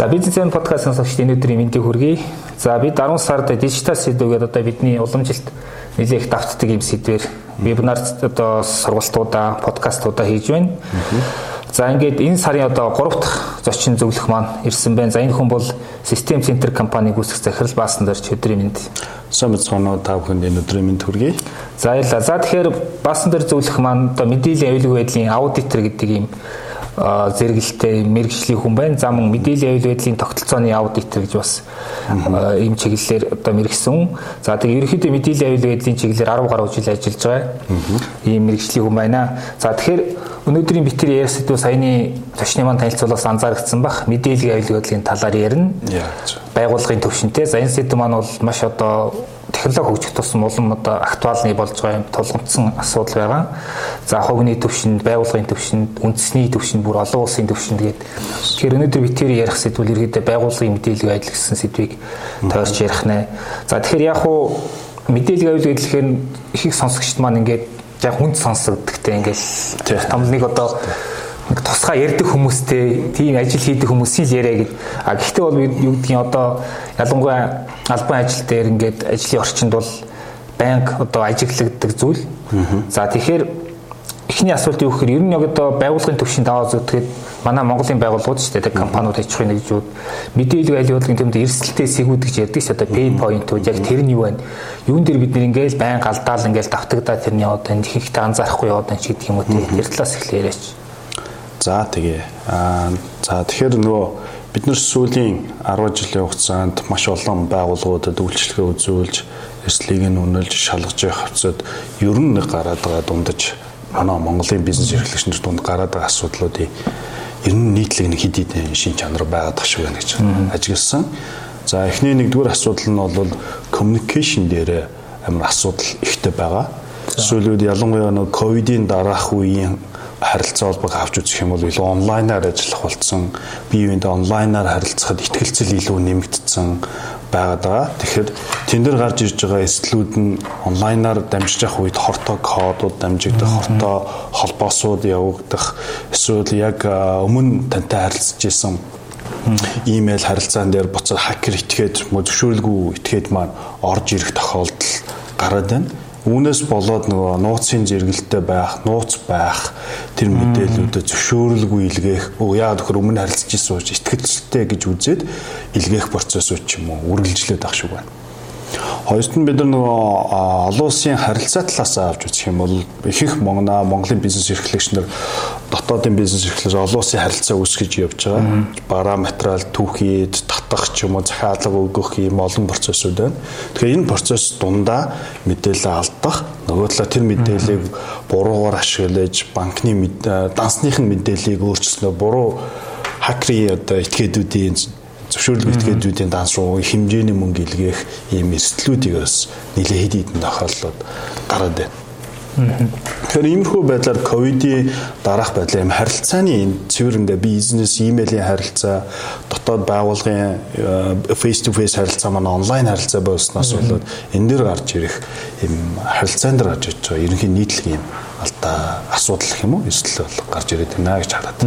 За бизнесмен подкастын сонсогчдын өнөөдрийн мэндийг хүргэе. За бид 10 сард дижитал сэдвгээд одоо бидний уламжилт нэлээх давтдаг юм сэдвэр вебинар одоо сургалтуудаа, подкастуудаа хийж байна. За ингээд энэ сарын одоо 3 дахь зочин зөвлөх маань ирсэн байна. За энэ хүн бол System Center компаниг үүсгэх захирал Баасан дөрч өдрийн мэнд. Сайн мэцгоноо та бүхэнд энэ өдрийн мэнд хүргэе. За баярлалаа. За тэгэхээр Баасан дөрч зөвлөх маань одоо мэдээллийн аюулгүй байдлын аудитор гэдэг юм зэрэгэлтэй мэрэгжлийн хүн байна. За мөн мэдээллийн аюул байдлын тогтолцооны аудитор гэж бас ийм чиглэлээр одоо мэрэгсэн. За тэгээ ерөнхийдөө мэдээллийн аюул байдлын чиглэлээр 10 гаруй жил ажиллаж байгаа. Ийм мэрэгжлийн хүн байна. За тэгэхээр өнөөдрийн битэр ярих сэдв саяны зочны маань танилцуулаас анзаарчихсан бах мэдээллийн аюул байдлын талаар ярина. Байгууллагын төвшөнтэй. За энэ сэдв маань бол маш одоо технологи хөгжих тусам улам одоо актуалны болж байгаа юм тулгымдсан асуудал байгаа. За хогны төвшөнд, байгууллагын төвшөнд, үндэсний төвшөнд, бүр олон улсын төвшөнд гээд тэгэхээр өнөөдөр би тэр ярих сэдвүүл ерөөдөө байгууллагын мэдээлэл байдал гэсэн сэдвийг тойрч ярих нэ. За тэгэхээр яг уу мэдээлэл аюул гэхлээр их их сонсогчд маань ингээд яг хүнд сонсогддогтэй ингээд том нэг одоо нэг тусгай ярддаг хүмүүстэй тийм ажил хийдэг хүмүүсийн л яриа гэд. А гэхдээ бол юу гэдгийг одоо ялангуяа албан ажил дээр ингээд ажлын орчинд бол банк одоо ажиглагддаг зүйл. За тэгэхээр эхний асуулт юу гэхээр ер нь яг одоо байгууллагын төвшин даваа зүтгэхэд манай Монголын байгууллагууд шүү дээ компаниуд аж ахуйн нэгжүүд мэдээлэл айлуулгын төвд эрсдэлтэй сэгүүд гэж ярьдаг шүү дээ пей поинтууд яг тэр нь юу вэ? Юун дээр бид нэр ингээл байн галдаал ингээл давтагдаа тэрний одоо энэ ихэнхдээ анзаарахгүй яваад энэ ч гэдэг юм уу тэр талаас эхлэх яриач. За тэгээ. Аа за тэгэхээр нөгөө бид нар сүүлийн 10 жилийн хугацаанд маш олон байгууллагуудад үйлчлэгээ үзүүлж эрсдлийг нь үнэлж шалгаж явах хавцад ер нь нэг гараад байгаа дундаж манай Монголын бизнес эрхлэгчнэр дунд гараад байгаа асуудлуудын ер нь нийтлэг нэг хэд хэдэн шин чанар байгаад тах шиг байна гэж ажигласан. За эхний нэгдүгээр асуудал нь бол communication дээр амар асуудал ихтэй байгаа. Сүүлүүд ялангуяа нэг ковидын дараах үеийн харилцаа холбоог авч үзэх юм бол илүү онлайнаар ажиллах болсон. Бие биендээ онлайнаар харилцахад ихтгэлцэл илүү нэмэгдсэн байгаад байгаа. Тэгэхээр тэн дээр гарч ирж байгаа эслүүд нь онлайнаар дамжиж явах үед хортой кодууд дамжигдах, хортой холбоосууд явагдах эсвэл яг өмнө тантай харилцаж исэн имэйл харилцаан дээр буцаад хакер итгээд мө зөвшөөрөлгүй итгээд маань орж ирэх тохиолдол гараад байна. Үүнээс болоод нөгөө нууцын зэрэгэлтэй байх, нууц байх тэр мэдээллүүдэд зөвшөөрөлгүй илгээх, өө яа тэгэхээр өмнө харилцаж исэн учраас ихтгэлцэлтэй гэж үзээд илгээх процессууд ч юм уу үргэлжлээд ах шиг байна. Хоёрт нь бид нар нөгөө олон улсын харилцаа талаас авч үзэх юм бол их их Монголоо Монголын бизнес эрхлэгч нар дотоодын бизнес эрхлэгч олон улсын харилцаа үүсгэж явж байгаа. Бараа материал түүхийд татах ч юм уу захиалга өгөх юм олон процессууд байна. Тэгэхээр энэ процесс дундаа мэдээлэл алдах, нөгөө талаа тэр мэдээллийг буруугаар ашиглаж банкны дансных нь мэдээллийг өөрчлснөө буруу хакерийн одоо этгээдүүдийн зөвшөөрлөг этгээдүүдийн данс руу хэмжээний мөнгө илгээх ийм эрсдлүүдийг бас нэлээд хэд хэдэн тохиолдлууд гараад байна. Тэгэхээр иймэрхүү байдлаар ковидын дараах байдлаа юм харилцааны энэ цэвэрэндээ бизнес, имэйлийн харилцаа, дотоод байгууллагын face to face харилцаа маань онлайн харилцаа болсноос болоод энэ дэр гарч ирэх юм харилцаан дээр гарч иж байгаа ерөнхийн нийтлэг юм алдаа асуудал гэх юм уу эсвэл гарч ирээд байна гэж хараад.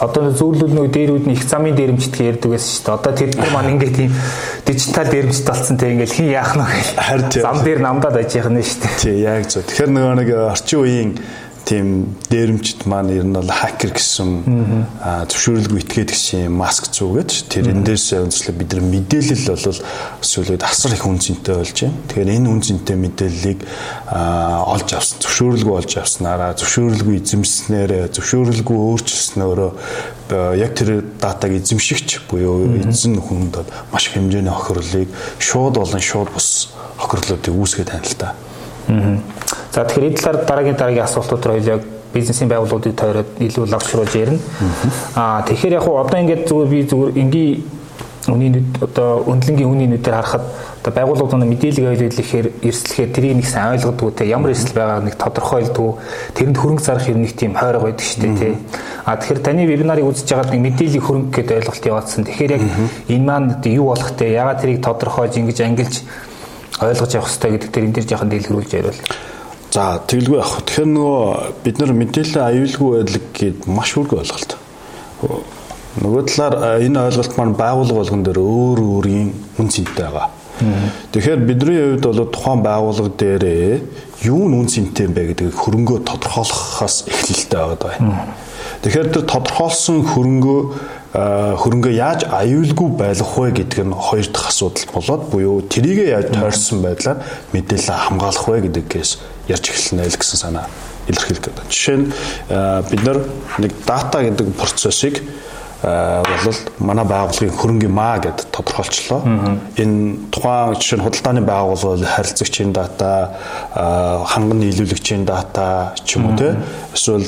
Одоо зөвлөл нөгөө дээрүүд нь их замын дээрэмчдгээ ярьдаг байсан шүү дээ. Одоо тэр нар маань ингээд тийм дижитал дээрэмчд болсон те ингээд хин яах нь вэ? Зам дээр намдаад ажих нь шүү дээ. Тий яг зөв. Тэгэхээр нөгөө нэг орчин үеийн тийм дээрэмчд маань ер нь бол хакер гэсэн зөвшөөрлгүй итгээд гэсэн маск зүүгээд тэр эндээс үндэслээ бид нар мэдээлэл бол сүүлээд асар их үнцэнтэй болж байна. Тэгэхээр энэ үнцэнтэй мэдээллийг олж авсан зөвшөөрлгүй олж авснараа зөвшөөрлгүй эзэмснээр зөвшөөрлгүй өөрчилснөөрөө яг тэр датаг эзэмшигч буюу эзэн хүнд маш хэмжээний охирлыг шууд болон шууд бус охирлуудыг үүсгэж тань л та. Аа За тэгэхээр энэ талаар дараагийн дараагийн асуултууд руу яг бизнесийн байгууллагуудыг тойроод илүү лавшруулж ярина. Аа тэгэхээр яг одоо ингээд зүгээр би зүгээр энгийн үний одоо өндлөнгийн үний нүдээр харахад одоо байгууллагууд нь мэдээлэл ойлголохоор эрсдлэхээр тэрийг нэг сайн ойлгодгоо те ямар эрсдэл байгаа нэг тодорхойлдгоо тэрэнд хөрөнгө зарах юм нэг тийм хойрог байдаг шүү дээ те. А тэгэхээр таны вебинарыг үзэж байгаад нэг мэдээллийн хөрөнгө гэдэг ойлголт яваадсан. Тэгэхээр яг энэ маань юу болох те ягаад тэрийг тодорхойлж ингэж ангилж ойлгож явах хэрэгтэй гэдэг дээр энэ дэр жоохон дэлгэрүүлж яриул. За тэгэлгүй явах. Тэгэхээр нөгөө бид нар мэдээлэл аюулгүй байдал гээд маш үрг ойлголт. Нөгөө талаар энэ ойлголт маань байгууллага болгон дээр өөр өөрийн үн цэнтэй байгаа. Тэгэхээр бидний хувьд бол тухайн байгууллага дээрээ юу нь үн цэнтэй юм бэ гэдгийг хөрөнгөө тодорхойлохоос эхлэлтэй байгаа. Тэгэхээр тэр тодорхойлсон хөрөнгөө хөрөнгөө яаж аюулгүй байлгах вэ гэдэг нь хоёр дахь асуудал болоод буюу трийгээ яаж тойрсон байдлаар мэдээлэл хамгаалах вэ гэдэгээс ярьж эхэлнэ л гэсэн санаа илэрхийлэх гэдэг. Жишээ нь бид нар нэг дата гэдэг процессыг бол манай байгууллагын хөрөнгөний маа гэдээ тодорхойлчлоо. Энэ тухайн жишээ нь худалдааны байгууллага харилцагчийн дата, ханган нийлүүлэгчийн дата ч юм уу те эсвэл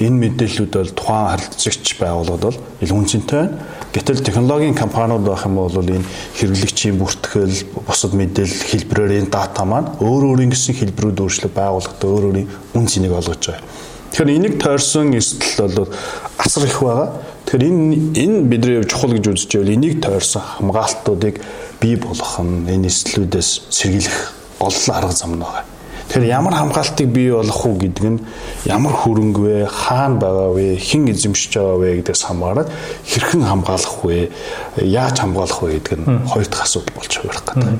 энэ мэдээллүүд бол тухайн харилцагч байгууллагад бол илүү үнцэнтэй байна. Гэтэл технологийн компаниуд байх юм бол энэ хэрэглэгчийн бүртгэл, бусад мэдээлэл хэлбэрээр энэ дата маань өөр өөрийн гэсэн хэлбэрүүд өөрчлөлт байгууллагад өөр өөрийн үн цэнийг олгож байгаа. Тэгэхээр энийг тойрсон эстэл бол асар их байгаа. Тэгэхээр энэ энэ бидний чухал гэж үзэж байвал энийг тойрсон хамгаалтуудыг бий болгох нь энэ эслүүдээс сэргийлэх олон арга зам нь байгаа. Тэгэхээр ямар хамгаалтыг бий болгох уу гэдэг нь ямар хөрөнгө вэ, хаана байгаа вэ, хэн эзэмшиж байгаа вэ гэдгээс хамаарат хэрхэн хамгаалах вэ, яаж хамгаалах вэ гэдэг нь хоёр дахь асуудал болж хувирах гэдэг.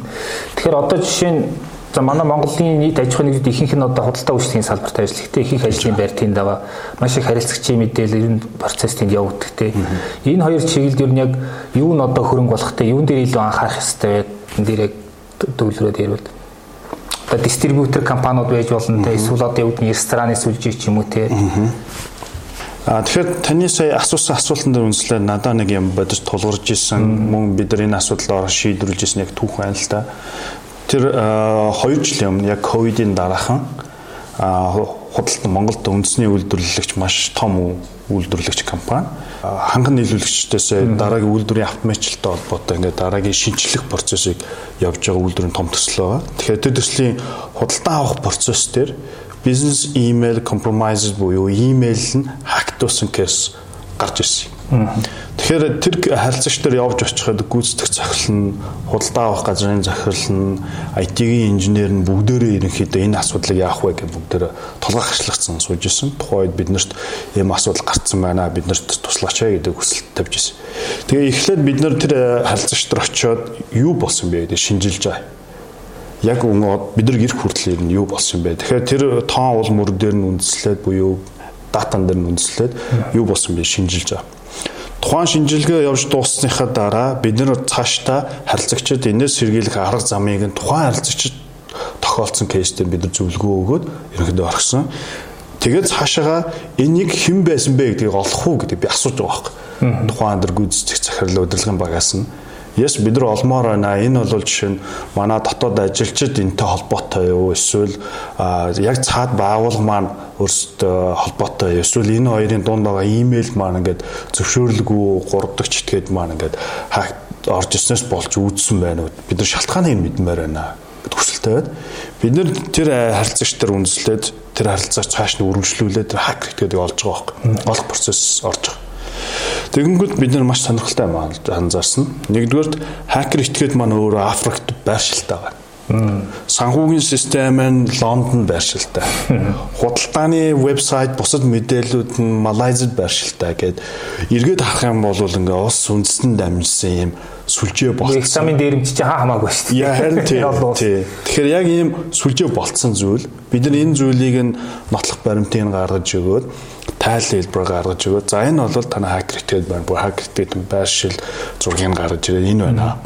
Тэгэхээр одоо жишээ нь За манай Монголын нийт аж ахуйн нэгжид ихэнх нь одоо худалдаа үйлчлэгийн салбарт ажиллах. Гэтэ ихэнх ажлын байр тэнд байгаа. Маш их харилцагчийн мэдээлэл ер нь процесс тэнд явагддаг те. Энэ хоёр чиглэлд ер нь яг юу нь одоо хөрөнгө болох те, юун дээр илүү анхаарах хэрэгтэй вэ? Энд дээр яг төвлөрөөд ярил одоо дистрибьютор компаниуд байж болно те эсвэл одоо юу гэдэг рестораны сүлжээ ч юм уу те. А тэгэхээр таны сая асуусан асуултанд үнслээр надад нэг юм бодож тулгарч исэн мөн бид нар энэ асуудлаар шийдвэрлэж исэн яг түүх байна л да. Тэр 2 жилийн өмнө яг ковидын дараахан худалдан Монголд үндэсний үйлдвэрлэгч маш том үйлдвэрлэгч компани ханган нийлүүлэгчдээс дараагийн үйлдвэрийн автоматчлалтай холбоотой ингээд дараагийн шинжлэх процессыг явж байгаа үйлдвэрийн том төсөл байгаа. Тэгэхээр тэр төслийн худалдан авах процесс дээр бизнес email compromises буюу email нь хактуусан кейс гарч ирсэн. Тэгэхээр тэр харилцагч нар явж очиход гүйцэтгэх захирал нь худалдаа авах газрын захирал нь IT-ийн инженер нь бүгдээрээ ерөнхийдөө энэ асуудлыг яах вэ гэж бүгдээрээ толгойг хашлгацсан сууж исэн. Тухайд биднэрт ийм асуудал гарцсан байна. Биднэрт туслаач ээ гэдэг хүсэлт тавьж исэн. Тэгээ эхлээд бид нар тэр харилцагч нар очиод юу болсон бэ гэдэг шинжилж байгаа яг өнгө бид нар гэр хүртэл юу болсон юм бэ? Тэгэхээр тэр тоон уул мөр дээр нь үндэслээд буюу датан дээр нь үндэслээд юу болсон бэ шинжилж байгаа. Тухайн шинжилгээ явж дууссныхаа дараа бид нэр цаашдаа харилцагчид энэс сэргийлэх арга замыг нь тухайн харилцагчид тохиолдсон кейстэй бид нар зөвлөгөө өгөөд ерөнхийдөө орхисон. Тэгээд цаашаага энийг хэн байсан бэ гэдгийг олох уу гэдэг би асууж байгаа байхгүй. Тухайн дөр гүйцэтгэх захирал удирдлагын багаас нь Yes бид нар олмоор байна. Энэ бол жишээ нь манай дотоод ажилчид энтэй холбоотой юу эсвэл яг цаад байгууллага маань өөрсдөө холбоотой эсвэл энэ хоёрын дунд байгаа имэйл маань ингээд зөвшөөрлгүй 3 дахь читгээд маань ингээд орж ирснээс болж үүдсэн байна. Бид нар шалтгааныг мэдмээр байна гэд хүсэлтэй байд. Бид нэр тэр харилцагч нар үндэслээд тэр харилцаач цааш нь үргэлжлүүлээд тэр хак гэдгийг олж байгаа байхгүй. Олох процесс орж байгаа. Тэгэнгүүт бид нар маш сонирхолтой юм анзаарсан. Нэгдүгээрт хакер этгээд маань өөрөө Африкт байршилтай байна. Санхүүгийн систем нь Лондонд байршилтай. Худалдааны вебсайт бусад мэдээллүүд нь Малайзад байршилтай гэд эргээд харах юм бол ингээ улс үндэстэн дамжсан юм сүлжээ болцсон. Экзамен дээрэмч чи хаа хамаагүй шүү дээ. Яа харин тийм. Тэгэхээр яг ийм сүлжээ болцсон зүйл бид нар энэ зүйлийг нь нотлох баримтыг гаргаж өгөөд тайл хэлбэр гаргаж өгөөд за энэ бол таны хакер итгэдэг байна. Бүр хакер итгэдэг байршил зургийг гаргаж ирээд энэ байна.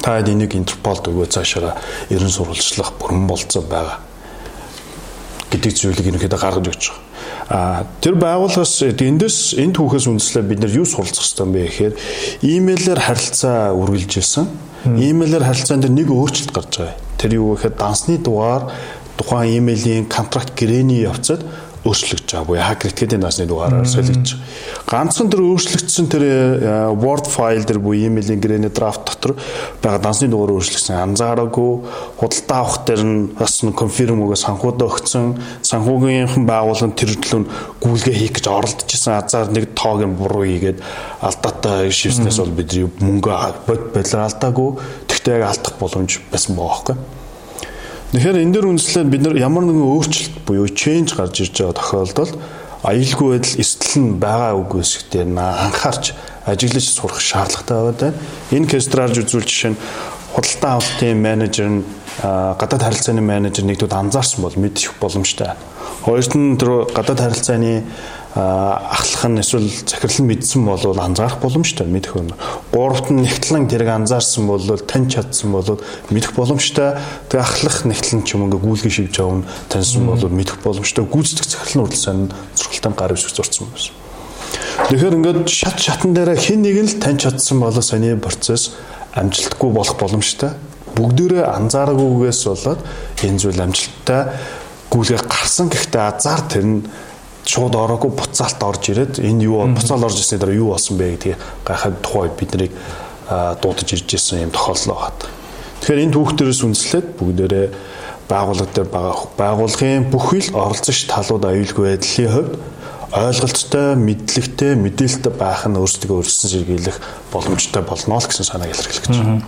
Та энийг Интерполд өгөө цаашаа ерэн сурвалжлах бүрэн болцоо байгаа гэдэг зүйлийг ерөнхийдөө гаргаж өгч байгаа. А тэр байгууллагаас эндээс энэ түүхээс үндэслээ бид нар юу суралцах ёстой юм бэ гэхээр имэйлээр харилцаа үргэлжилсэн. Имэйлээр харилцаан дээр нэг өөрчлөлт гарч байгаа. Тэр юу гэхээр дансны дугаар тухайн имэйлийн контракт гэрээний явцад өөрчлөгдөж байгаа. Буюу хакер этгээдийн насны дугаараар солигдож байгаа. Ганцхан тэр өөрчлөгдсөн тэр э, Word файл дээр буюу имэйлийн гэрээний драфт дотор байгаа дансны дугаар өөрчлөгдсөн. Анзаараагүй худалдаа авах дээр нь бас конфирм өгөө санхуудаа өгсөн. Санхүүгийнхэн байгууллагын тэр төлөв гүйлгээ хийх гэж оролдож исэн азар нэг тоог нь буруу хийгээд алдаатай шивснээс бол бидний мөнгө бод бодлоо алдаагүй. Тэгтээ яг алдах боломж байсан байгаа байхгүй. Тэгэхээр энэ дэр үндэслээд бид нар ямар нэгэн өөрчлөлт буюу change гарч ирж байгаа тохиолдолд аюулгүй байдал эрсдэл нь байгаа үгүй эсэгтэй анхаарч ажиглаж сурах шаардлагатай байгаа. Энэ кестраарж үзүүл жишээ нь худалдан авалтын менежер нь гадаад харилцааны менежер нэгдүүд анзаарсан бол мэдэх боломжтой. Хоёрт нь тэр гадаад харилцааны ахлах нь эсвэл захирал нь мэдсэн бол анзаарах боломжтой мэдэх юм. Гуравт нь нэгтлэн тэрийг анзаарсан бол тань чадсан бол мэдэх боломжтой. Тэгээ ахлах нэгтлэн ч юм ингээ гүйлгээ шивж нь таньсан бол мэдэх боломжтой. Гүйцэтгэх захирал нь урдсан зурхалтай гар өвсөх зурцсан байсан. Тэгэхээр ингээд шат шатан дээр хин нэг нь л тань чадсан бол сони процесс амжилтгүй болох боломжтой. Бүгдээрээ анзаараагүйгээс болоод энэ зүйл амжилттай гүйлгээ гарсан гэхдээ азар тэр нь шууд ороогүй буцаалт орж ирээд энэ юу буцаал орж ирсний дараа юу болсон бэ гэдгийг гайхаад тухай бид нарыг дуудаж ирж ирсэн юм тохиолдол байна. Тэгэхээр энэ түүхтэрээс үндэслээд бүгдээрээ байгууллага дээр байгаа байгууллагын бүхэл оролцогч талууд аюулгүй байдлын хувьд ойлголттой, мэдлэгтэй, мэдээлэлтэй байх нь өөрсдөө өрсөн сэргийлэх боломжтой болно л гэсэн санааг илэрхийлэх гэж байна.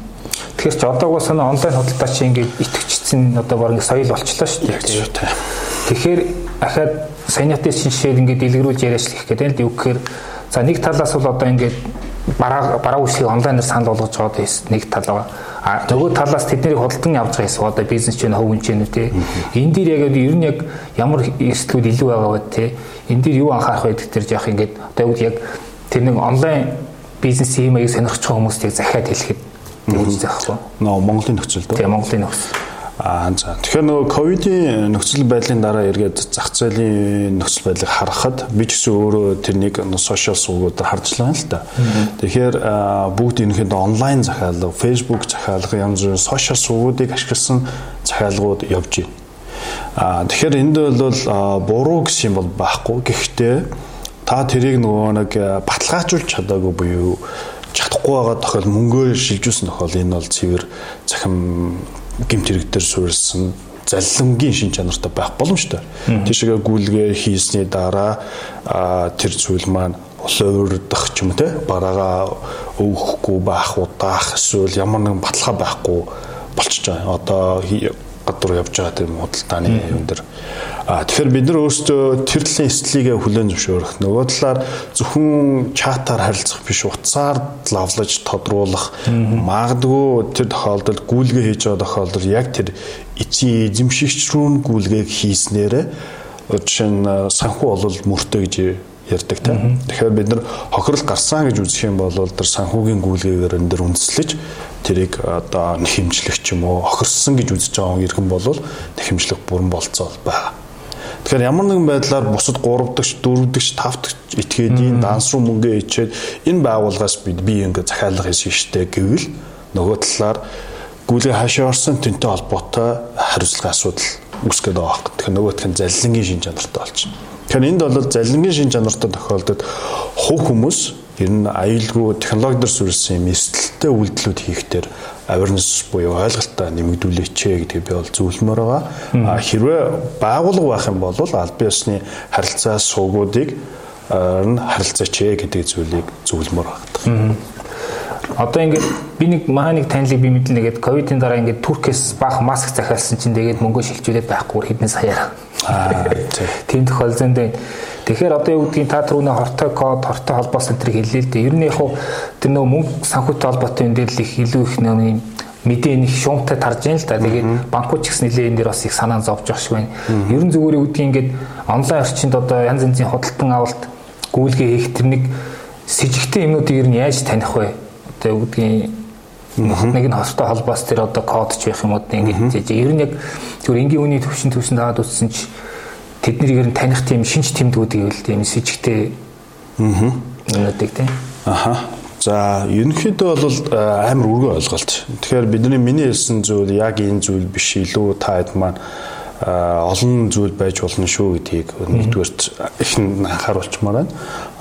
Тэгэхээр ч одоо угаасаа онлайн худалдаа чи ингээд итгэвчсэн одоо баг ингээд соёл болчлоо шүү дээ. Тэгэхээр ахаад саяны шинжлэхээр ингээд дэлгэрүүлж яриач гэх гэдэг л юу гэхээр за нэг талаас бол одоо ингээд бараа бараа үйлчлэгийг онлайнаар санал болгож байгаа гэсэн нэг тал байгаа. А нөгөө талаас тэднийг худалдан явж байгаа гэсэн одоо бизнес ч хөвөн ч юм тий. Энэ дээр яг ер нь яг ямар эрсдлүүд илүү байгаа вэ тий. Энэ дээр юу анхаарах вэ гэдэг тэр яах ингээд одоо яг тэр нэг онлайн бизнес хиймэйг сонирхож байгаа хүмүүстийг захиад хэлэхэд тэгж заахгүй. Нөө Монголын нөхцөл дөө. Тийм Монголын нөхцөл. Аа за. Тэгэхээр нөгөө ковидын нөхцөл байдлын дараа эргээд зах зээлийн нөхцөл байдлыг харахад би ч гэсэн өөрөө тэрнийг сошиал сувгуудаар харж байгаа л да. Тэгэхээр бүгд ерөнхийдөө онлайн захиалга, Facebook захиалга, янз бүрийн сошиал сувгуудыг ашигласан захиалгууд явж байна. Аа тэгэхээр энд бол буруу гэсэн юм бол байхгүй. Гэхдээ та тэрийг нөгөө нэг баталгаажуулж чадаагүй буюу чадахгүй байгаа тохиол мөнгөөр шилжүүлсэн тохиол энэ бол цэвэр захим гимт хэрэг дээр суурилсан заллангийн шин чанартай байх боломжтой. Тийшээ гүйлгээ хийсний дараа тэр зүйл маань улуурдах ч юм те бараага өвөхгүй байх удаах эсвэл ямар нэгэн баталгаа байхгүй болчихж байгаа. Одоо гадуур явж байгаа тийм худалдааны юм дээр. А тэгэхээр бид нар өөрсдөө тэр талын эслэгээ хүлээн зөвшөөрөх. Нөгөө талаар зөвхөн чатаар харилцах биш утсаар лавлаж тодруулах. Магадгүй тэр тохиолдолд гүйлгээ хийж байгаа тохиолдолд яг тэр эцсийн эзэмшигч рүү гүйлгээг хийснээрээ жишээ нь санхүү болол мөртөө гэж ярьдаг тийм. Тэгэхээр бид нар хохирол гарсан гэж үзэх юм бол тэр санхүүгийн гүйлгээгээр энэ дэр үндэслэж тэрийг одоо нэхэмжлэх ч юм уу хохирсон гэж үзэж байгаа иргэн бол нэхэмжлэх бүрэн болцоо байгаа. Тэгэхээр ямар нэгэн байдлаар бусад 3 дагч 4 дагч 5 дагч этгээдийн данс руу мөнгө ичээд энэ байгууллагаас бид би ингээ захиалга хийсэн штэ гэвэл нөгөө талаар гүйлгээ хаашаа орсон тэнтэй холбоотой хариуцлагын асуудал үүсгээд байгаа хэрэг. Тэгэхээр нөгөөх нь заллингийн шин чанартай болчихно. Тэгэхээр энд бол заллингийн шин чанартай тохиолдод хувь хүмүүс ер нь аюулгүй технологи дээр суурилсан юм эрсдэлтэй үйлдэлүүд хийхдээ awareness буюу ойлголтоо нэмэгдүүлээч гэдгийг би бол зөвлөмөр байгаа. А хэрвээ байгуулга байх юм бол аль биесны харилцаа суугуудыг харилцаач гэдэг зүйлийг зөвлөмөр байгаа. Одоо ингээд би нэг маханыг танилыг би мэднэ гэдэг ковидын дараа ингээд туркээс баах маск захиалсан чинь тэгээд мөнгө шилжүүлээд байхгүй хэдэн саяар. Аа тийм тохиолдсон дээ. Тэгэхээр одоо юу гэдгийг та түрүүний хортой код, хортой холбоос энэ төр хэлээ л дээ. Ер нь яг хуу тэр нөө мөнгө санхүүтэй холбоотой энэ дээр л их илүү их нэг мэдээ нэг шуумтай тарж яана л да. Тэгээд банкуч гэсэн нэлээ энэ дээр бас их санаа зовж явах шиг байна. Ер нь зүгээр юу гэдгийг ингээд онлайн орчинд одоо янз янзын худалдан авалт гүйлгээ хийх тэр нэг с ิจ гтэй юмнуудыг ер нь яаж таних вэ? Юу гэдгийг нэг нь хостой холбоос тэр одоо код ч байх юм уу ингээд ер нь яг зүгээр энгийн үний төвшин төвшин дагаад үзсэн чинь тэднийг ер нь таних тийм шинж тэмдгүүд гэвэл тийм с ิจ гтэй аа юмнуудыг тийм. Аха. За ерөнхийдөө бол амар үргэн ойлголт. Тэгэхээр бидний миний хэлсэн зүйл яг энэ зүйл биш илүү та хэд маань олон зүйл байж болно шүү гэдгийг нэгдүгээрт их анхааруулчмаар байна.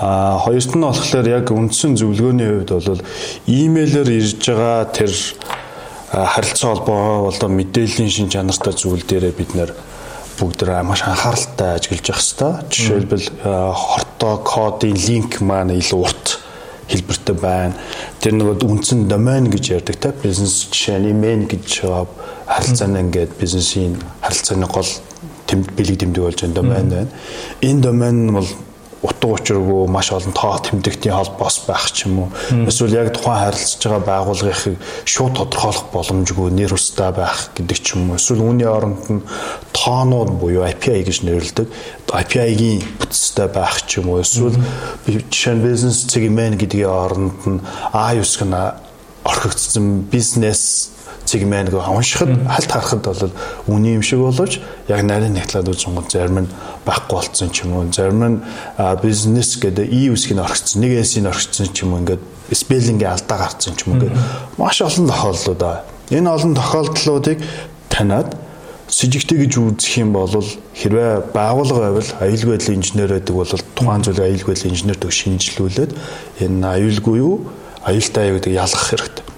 А хоёрт нь болохоор яг үндсэн зөвлөгөөний хувьд бол имэйлээр ирж байгаа тэр харилцаа холбоо болоо мэдээллийн шин чанартай зүйл дээрээ бид нэр бүгд маш анхааралтай ажиллаж явах хэрэгтэй. Жишээлбэл хортой кодын линк маань илүү урт хэлбэртэй байна. Тэр нөгөө үндсэн домен гэж ярьдаг та бизнес жишээ нь email гэж харилцааны ингээд бизнесийн харилцааны гол тэмд бэлэг тэмдэг болж байгаа домен байна. Энэ домен нь бол утга учиргүй маш олон тоо тэмдэгтийн холбоос байх ч юм уу. Эсвэл яг тухайн харилцаж байгаа байгууллагыг шууд тодорхойлох боломжгүй нэр устай байх гэдэг ч юм уу. Эсвэл үүний оронд нь тоонууд буюу API гэж нэрлэдэг. API-гийн бүтцтэй байх ч юм уу. Эсвэл жишээ нь бизнес сегмент гэдгийн оронд нь А9 гэнэ орхигдсон бизнес сегмент гоо уншихад хальт харахад бол үний юм шиг боловч яг нарийн нягтлаад үзэнгүүт зарим нь байхгүй болцсон ч юм уу зарим нь бизнес гэдэг и үсгийг орхицсан нэг эсийг орхицсан ч юм уу ингээд спеллингийн алдаа гарцсан ч юм уу ингээд маш олон тохиолдлууд байна. Энэ олон тохиолдлуудыг таниад с ิจ гтэй гэж үзэх юм бол хэрвээ байгууллага байвал аюулгүй байдлын инженер байдаг бол тухайн зүйлийг аюулгүй байдлын инженер төг шинжилүүлээд энэ аюулгүй юу аюултай юу гэдэг ялгах хэрэгтэй.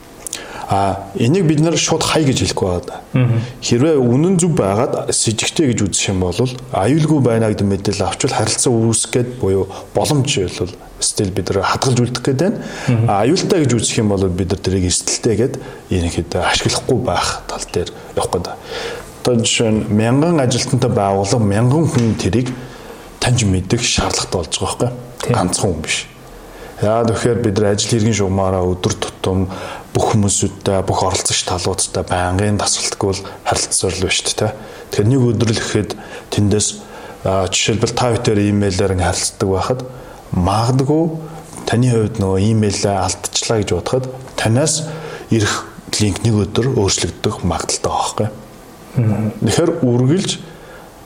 А энийг бид нэр шууд хай гэж хэлэхгүй байна. Хэрвээ үнэн зөв байгаад сэжигтэй гэж үзэх юм бол аюулгүй байна гэдэг мэдээлэл авчвал харилцаа үүсгээд буюу боломж бол стил бид нар хадгалж үлдэх гээд байна. А аюултай гэж үзэх юм бол бид нар тэрийг эрсдэлтэй гээд ерөнхийдөө ашиглахгүй байх тал дээр явах гээд. Одоо жишээ нь мянган ажилтнтай байгууллага мянган хүн тэрийг таньж мэдэх шаардлагатай болж байгаа байхгүй ганцхан хүн биш. Яа тэгэхээр бид нар ажил хэргийн шугамаараа өдөр тутам бүх хүмүүсүүдтэй бүх оролцогч талуудтай байнгын тасралтгүй харилцаар л биш тэ. Тэгэхээр нэг өдөр л гэхэд тэндээс жишээлбэл та бүхэн имэйлээр ин харилцдаг байхад магадгүй таны хувьд нөгөө имэйлээ алдчихлаа гэж бодоход танаас ирэх линк нэг өдөр өөрчлөгдөх магадaltaй байхгүй. Тэгэхээр үргэлж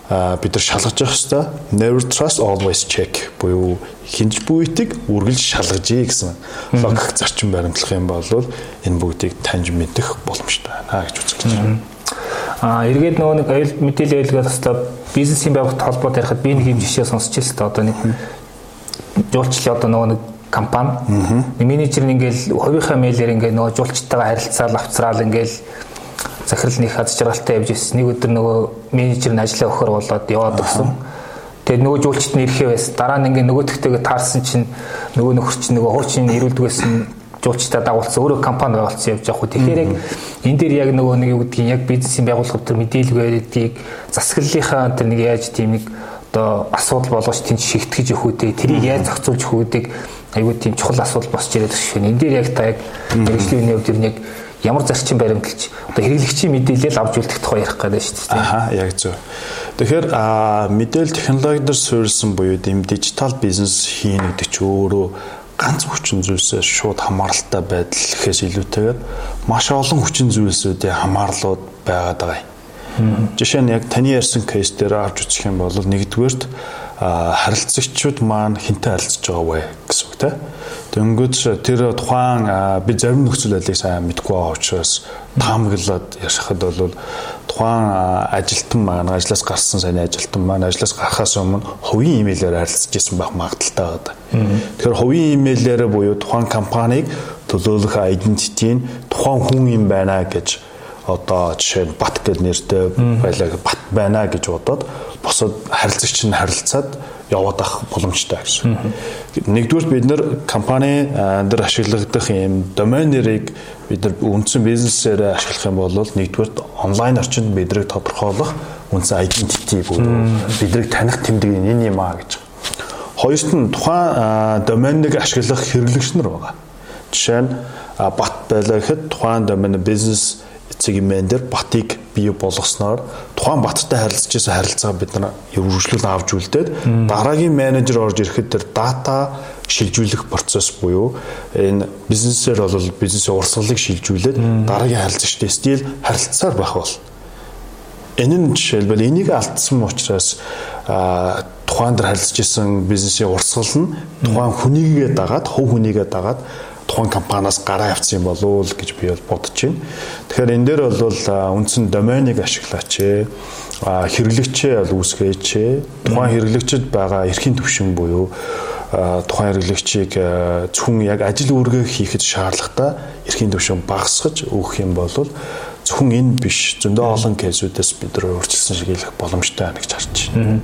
бид нар шалгаж явах хэрэгтэй. Never trust always check. Буюу хинж бүйтийг үргэлж шалгажээ гэсэн логик зарчим баримтлах юм бол энэ бүгдийг таньж мэдэх боломжтой байна гэж үзэж байна. Аа эргээд нөгөө нэг аюул мэдээлэл аюулгүй тусдаа бизнесийн байгууллагт холбоод ярихад би нэг юм жишээ сонсч ирсэн та. Одоо нэг жуулчлал одоо нөгөө нэг компани. Менежер нь ингээл хувийнхаа мэйлээр ингээ нөгөө жуулчтайгаа харилцаал авцраал ингээл захирал нэг аз жаргалтай явж ирсэн. Нэг өдөр нөгөө менежер нь ажлаа өгөхөр болоод яваад өгсөн. Тэгээд нөгөө жуулчт нь ирэхээ байсан. Дараа нь ингээ нөгөөдөгтэйгээ таарсан чинь нөгөө нөхөр чинь нөгөө хуучин ирүүлдгээс нь жуулчтай дагуулсан өөрөө компани байгуулсан явж байгаа хөө. Тэгэхээр яг энэ дээр яг нөгөө нэг юу гэдгийг яг бизнесийн байгууллага төр мэдээлэл барьдгийг засаглалынхаа тэр нэг яаж тийм нэг одоо асуудал болгож тийм шигтгэж өгөх үедээ тэрийг яаж зохицуулж өгөх үедээ айгүй тийм чухал асуудал босч ирээд байна шүү. Энэ дээр яг та яг мэрэгжлийн үеийн хувьд яг ямар зарчим баримталж одоо хэрэглэгчийн мэдээлэл авч үлдэх тухай ярих гэдэг шүү дээ. Аа яг зөв. Тэгэхээр мэдээлэл технологиор суурилсан буюу дэм дижитал бизнес хийнэ гэдэг чинь өөрөө ганц хүчин зүйлсээс шууд хамааралтай байдал гэхээс илүүтэйгээр маш олон хүчин зүйлсүүдийн хамаарлууд байгаад байгаа юм. Жишээ нь яг таны ярьсан кейс дээр авч үзэх юм бол нэгдүгээрт харилцагчид маань хинтээ харилцаж байгаа вэ гэсэн үг тийм Тэнгүүд тэр тухайн би зарим нөхцөл байдлыг сайн мэдгүй байгаа учраас таамаглаад яшахад бол тухайн ажилтан маань ажлаас гарсан сайн ажилтан маань ажлаас гарахаас өмнө хувийн имэйлээр харилцаж исэн байх магадaltaй байдаг. Тэгэхээр хувийн имэйлээр буюу тухайн компанийг төлөөлөх нь тухайн хүн юм байна гэж одоо жишээ нь бат гэж нэртэй байлаа бат байна гэж бодоод босоод харилцагч нь харилцаад яваад ах боломжтой гэсэн. Нэгдүгээр бид нэр компани дээр ашиглагдах юм домен нэрийг бид нар үндсэн бизнесээр ашиглах юм бол нэгдүгээр онлайн орчинд бидрийг тодорхойлох үндсэн identity буюу бидрийг таних тэмдэг энэ юм аа гэж. Хоёрт нь тухайн доменыг ашиглах хэрэглэгч нар байгаа. Жишээ нь бат байлаа гэхэд тухайн домен бизнес сегмент дээр батыг бий болгосноор тухайн баттай харилцаж байсан харилцаа бид нар өргөжлөл авч үлдээд дараагийн менежер орж ирэхэд тэр дата шилжүүлэх процесс буюу энэ бизнесээр бол бизнесийн урсгалыг шилжүүлээд дараагийн харилцагчтай стил харилцаар байх бол энэ нь жишээлбэл энийг алдсан учраас тухайн дээр харилцаж исэн бизнесийн урсгал нь тухайн хүнийгээ дагаад хөв хүнийгээ дагаад тухайн компаниас гараа авсан юм болов уу гэж би бол бодож байна. Тэгэхээр энэ дээр бол үндсэн доменыг ашиглаач ээ. хэрэглэгчээ бол үүсгээч ээ. Тухайн хэрэглэгчд байгаа эрхийн төвшин буюу тухайн хэрэглэгчийг зөвхөн яг ажил үүргээ хийхэд шаардлагатай эрхийн төвшин багасгаж өгөх юм бол зөвхөн энэ биш. Зөндөө олон кейсүүдээс бид нар өөрчилсөн шиг хэлэх боломжтой байна гэж харж байна.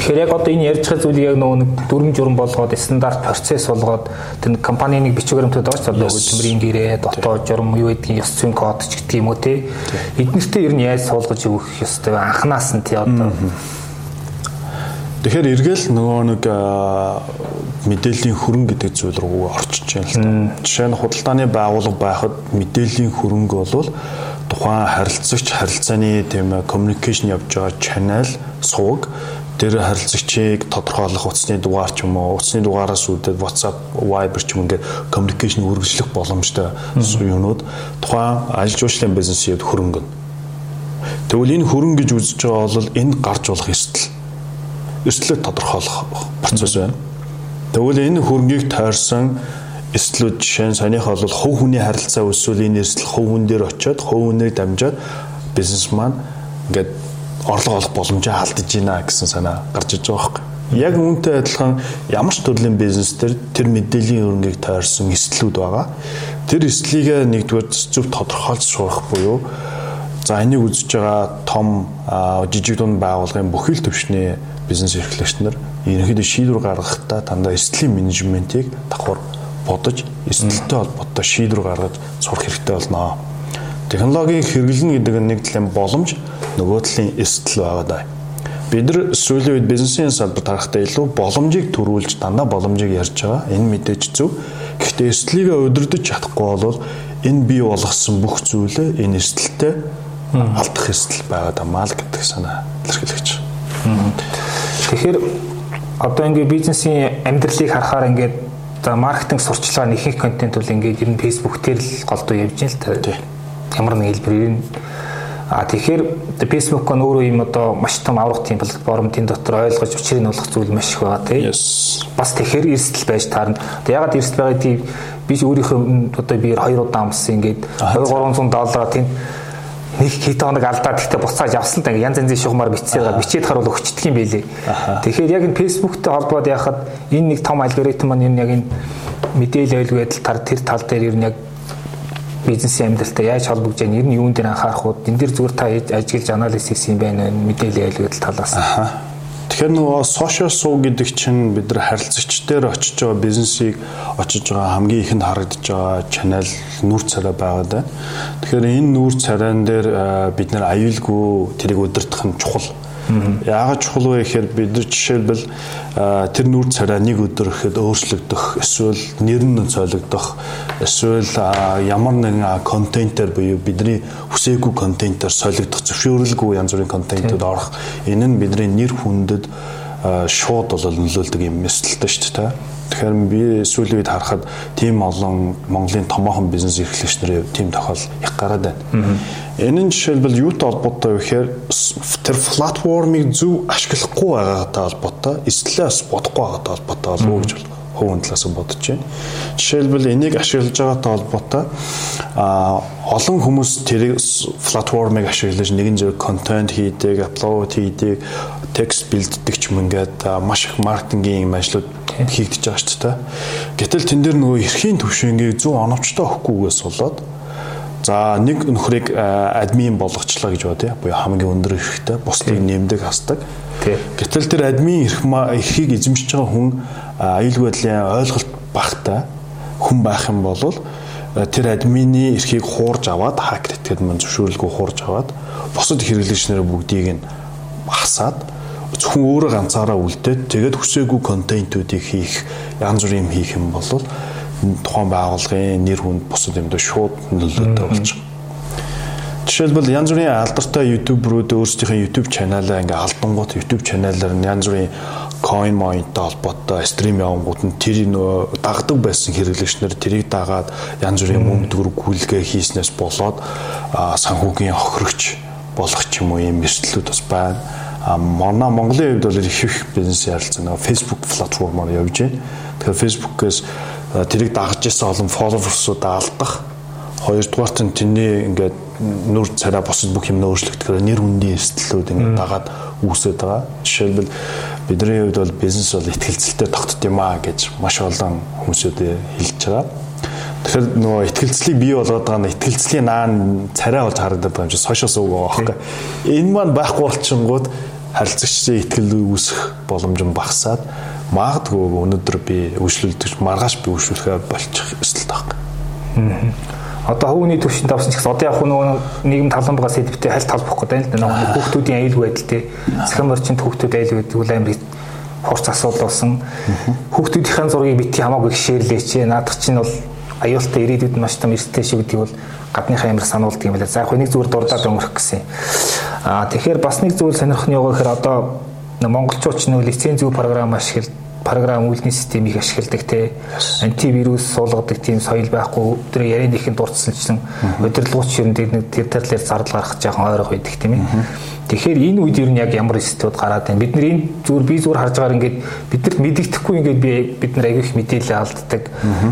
Тэгэхээр яг одоо энэ ярьж байгаа зүйлийг яг нөгөө нэг дүрм журм болгоод стандарт процесс болгоод тэр компани нэг бичиг баримтууд байгаа ч одоо хөдөлмөрийн гэрээ, дотоод журм юу гэдгийг ёс зүйн код ч гэдэг юм уу те. Эднэртээ ер нь яаж суулгаж өгөх ёстой анханаас нь те одоо. Тэгэхээр эргээл нөгөө нэг мэдээллийн хөрөнгө гэдэг зүйл рүү орчиж байна л та. Жишээ нь худалдааны байгууллага байхад мэдээллийн хөрөнгө бол тухайн харилцагч харилцааны тийм communication явж байгаа channel сувг тэр харилцагчийг тодорхойлох утасны дугаар ч юм уу утасны дугаараас үүдээд WhatsApp, Viber ч юм ингээд communication үргэлжлэх боломжтой юунууд тухайн ажил жуулчлалын бизнесийн хөрөнгө. Тэгвэл энэ хөрөнгө гэж үзэж байгаа бол энэ гарч болох эрсдэл. Эрсдлээ тодорхойлох процесс байна. Тэгвэл энэ хөрөнгийг тойрсон эрсдлүүд жишээ нь санийхаа бол хувь хүний харилцаа өсвөл энэ эрсдэл хувь хүн дээр очиод хувь хүнээр дамжаад бизнес маань ингээд орлого олох боломжоо алдаж байна гэсэн санаа гарч иж байгаа байхгүй. Яг үүнтэй адилхан ямар ч төрлийн бизнес төр тэр мэдээллийн өрнгийг тойрсон эрсдлүүд байгаа. Тэр эрсдлийг нэгдүгээр зөв тодорхойлж сурах буюу за энийг үзэж байгаа том жижиг дунд байгууллагын бүхэл төвшний бизнес эрхлэгч нар ерөнхийдөө шийдвэр гаргахдаа дандаа эрсдлийн менежментийг давхар бодож эрсдэлтэй холбоотой шийдвэр гаргаж сурах хэрэгтэй болно. Технологийн хэрэглэнэ гэдэг нь нэг талын боломж, нөгөө талын эрсдэл байгаа даа. Бид нар сүүлийн үед бизнесийн салбарт харахтаа илүү боломжийг төрүүлж дандаа боломжийг ярьж байгаа. Энэ мэдээж зөв. Гэхдээ эрсдлийг удирдах чадахгүй бол энэ бий болгосон бүх зүйлээ энэ эрсдэлтэй алдах эрсдэл байгаа дамаа л гэдэг санаа илэрхийлж байна. Тэгэхээр одоо ингээ бизнесийн амьдралыг харахаар ингээд За маркетинг сурчлага ихэнх контент бол ингээд ер нь Facebook дээр л голдуу явж байна л та. Ямар нэг хэлбэрээр нь А тэгэхээр Facebook нь өөрөө юм одоо маш том аврах тийм платформ тэн дотор ойлгож учрыг нь олох зүйл маш их байгаа тийм. Бас тэгэхээр эрсдэл байж таарна. Одоо ягаад эрсдэл байгаа тийм би өөрийнхөө одоо би 2 удаа амссан ингээд 2 300 доллараар тийм нэг хэд хоног алдаад гэхдээ буцааж авсан л да янз янзын шугамар бичсээр бичээд харвал өгчдөг юм байлээ. Тэгэхээр яг энэ фэйсбүүктэй холбоод яхад энэ нэг том алгоритм маань энэ яг энэ мэдээлэл аюулгүй байдал тар тэр тал дээр ер нь яг бизнесийн амьдралтай яаж холбогдож байна? Ер нь юун дээр анхаарах уу энэ дэр зүгээр та ажиглаж анализ хийсэн юм байна. Мэдээлэл аюулгүй байдал талаас. Тэгэхээр нөгөө social суу гэдэг чинь бид нар харилцагч дээр очиж байгаа бизнесийг очиж байгаа хамгийн ихэнд харагдаж байгаа чанал нүүр царай байгаа да. Тэгэхээр энэ нүүр царайн дээр бид нар аюулгүй тэрийг удирдах нь чухал Яагаад чухал вэ гэхээр бид нар жишээлбэл тэр нүүр царай нэг өдөр ихэд өөрчлөгдөх, эсвэл нэр нь цойлогдох, эсвэл ямар нэгэн контентер буюу бидний хүсээгүй контентер солигдох, зөвшөөрөлгүй янз бүрийн контентууд орох. Энэ нь бидний нэр хүндэд шууд бол нөлөөлдөг юм мэсэлтэй шүү дээ. Тэгэхээр би сүүлийн үед харахад тийм олон Монголын томоохон бизнес эрхлэгч нарын тийм тохиол их гараад байна. Энэ нь жишээлбэл юутай холбоотой вэ гэхээр тэр платформыг зөв ашиглахгүй байгаатай холбоотой, эслээ бас бодохгүй байгаатай холбоотой болов уу гэж хувийн талаас нь бодож байна. Жишээлбэл энийг ашиглаж байгаатай холбоотой а олон хүмүүс тэр платформыг ашиглаж нэгэн зэрэг контент хийдэг, апплод хийдэг, текст бэлддэг ч юм ингээд маш их маркетингийн юм ажлууд хийгдэж байгаа ч та. Гэтэл тэн дээр нөгөө эрхийн төвшингийг зөв оновчтой өгөхгүйгээс болоод за нэг нөхрийг админ болгочлаа гэж бодъё. Буюу хамгийн өндөр эрхтэй буслыг нэмдэг хасдаг. Гэтэл тэр админ эрх эрхийг эзэмшиж байгаа хүн аюулгүй байдлын ойлголт багтай хүн байх юм бол тэр админы эрхийг хуурж аваад хакер этгээд мөн зөвшөөрлгүй хуурж аваад бусад хэрэглэгчнэр бүгдийг нь хасаад зөвхөн өөрөө ганцаараа үлдээд тэгээд хүсээгүй контентуудыг хийх янз бүрийн юм хийх юм бол тухайн байгууллагын нэр хүнд бусад юмд шууд нөлөөтэй болж байгаа. Жишээлбэл янз бүрийн алдартай ютуберүүд өөрсдийнхээ YouTube чаналаа ингээ алдангууд YouTube чаналаар янз бүрийн coin moinтэй холбоотой стрим явангууд нь тэр нөө дагдаг байсан хэрэглэгчнэр тэрийг дагаад янз бүрийн мөнгө төгрөг гүйлгээ хийснээс болоод санхүүгийн охирогч болох ч юм уу юм эрсдлүүд бас байна манай Монголын хувьд бол их их бизнес ярилцсан нэг Facebook платформоор явж байна. Тэгэхээр Facebook-ээс тэрийг дагаж исэн олон followers-ууд алдах. Хоёрдугаарт нь тэрний ингээд нүр царай босод бүх юм өөрчлөгдөхээр нэр хүндийн эрсдлүүд ингээд дагаад үүсээд байгаа. Жишээлбэл бидний хувьд бол бизнес бол ихтгэлцэлтэй тогтд юм аа гэж маш олон хүмүүсүүд хэлж байгаа. Тэгэхээр нөгөө ихтгэлцлийг бий болгоод байгаа нь ихтгэлцлийн наан царай болж харагдаад байгаа юм чи сошиал сууг байгаа байхгүй. Энэ маань байхгүй болчихгоод харилцагчдын ихтгэл үүсэх боломж нь багасаад магадгүй өнөөдөр би үйлчлүүлдэг маргааш би үйлчлүүлэхэ болчих өсөлт баг. Одоо хувийн төвшөнд авсан ч гэсэн одоо яг нөгөө нийгэм талбайгаа сэдвтэй хальт гэдэг юм л. Нөгөө хүүхдүүдийн аюулгүй байдалтай сахим орчинд хүүхдүүд аюулгүй гэдэг үл амир хурц асуудал болсон. Хүүхдүүдийн зургийг бити хамаагүй шеэрлээч. Наадах чинь бол аюултай ирээдүйд маш том эрсдэл шиг гэдгийг бол гадныхаа ямар сануулдаг юм байна. За яг нэг зүгээр дурдаад өнгөрөх гэсэн. Аа тэгэхээр бас нэг зүйл сонирхны яваа гэхээр одоо монголчууд ч нөө лицензүү програм ашиглаж програм үйлдвэрийн системийг ашигладаг те. Антивирус суулгадаг тийм соёл байхгүй. Өдөр яриан ихэнд дурдсанчлан удирдлагууч ширэнд нэг тэр талаар зардал гарах жоохон ойрох байдаг тийм ээ. Тэгэхээр энэ үед ер нь яг ямар студид гараад байна. Бид нар энэ зүгээр би зүгээр харж байгаагаар ингээд биднэрт мэдэгдэхгүй ингээд би бид нар аяг их мэдээлэл алддаг.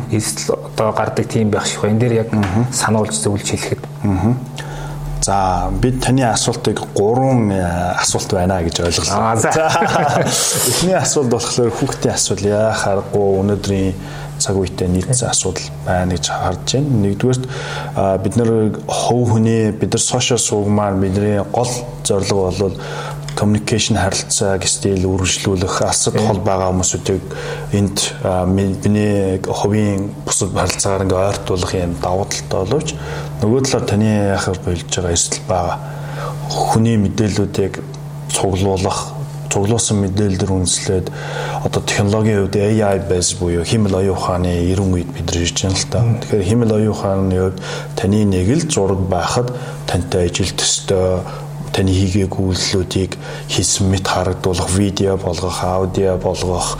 Эсвэл одоо гардаг тийм байх шиг байна. Энд дээр яг сануулж зөвлөж хэлэхэд. За бид таны асуултыг гурван э, асуулт байна гэж ойлголоо. За эхний асуулт болохоор хүүхдийн асуул яах аргагүй өнөөдрийн цаг үетэй нийцсэн асуудал байна гэж харж байна. Нэгдүгээрт бид нар хов хүний бид нар сошиал сувгмаар бидний гол зорилго бол communication харилцааг стил үргэлжлүүлэх алсад хол байгаа хүмүүсүүдийг энд миний ховийн бусад харилцаагаар ингээ ойртуулах юм давуу талтай боловч нөгөө талаар таны яхаар болж байгаа эсэл байгаа хүний мэдээллүүдийг цуглуулах цуглуулсан мэдээлэлээр үндэслээд одоо технологийн хувьд AI base буюу химэл оюун ухааны 90 үед бид ирж байна л та. Тэгэхээр химэл оюун ухааны хувьд таны нэг л зураг байхад тантай ижил төстэй таны хийгээгүй үйлслүүдийг хийсэн мэт харагдуулах, видео болгох, аудио болгох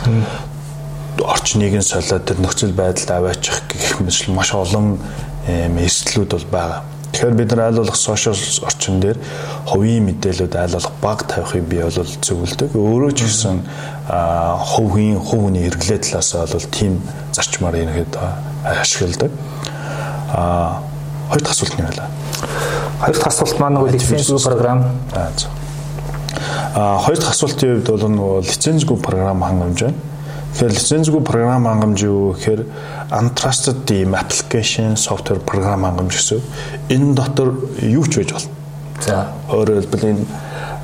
орчныг нь солиод тэр нөхцөл байдалд аваачих гэх мэт маш олон эслүүд бол байгаа. Тэгэхээр бид нар айл болох сошиал орчин дээр хувийн мэдээлэлүүд айл болох баг тавихыг бий бол зөвлөдөг. Өөрөө ч гэсэн хувийн хувийн хэрэглээ талаас бол тийм зарчмаар ерөнхийд ашигладаг. А хоёр дахь асуулт нь вэ? Хоёр дахь асуулт маань нөгөө лицензгүй програм. А хоёр дахь асуултын хувьд бол нөгөө лицензгүй програм хангамж байна. Тэгэхээр лицензгүй програм хангамж юу гэхээр untrusted ийм application software програм хангамж гэсэн. Энэ дотор юу ч байж болно. За өөрөөр хэлбэл энэ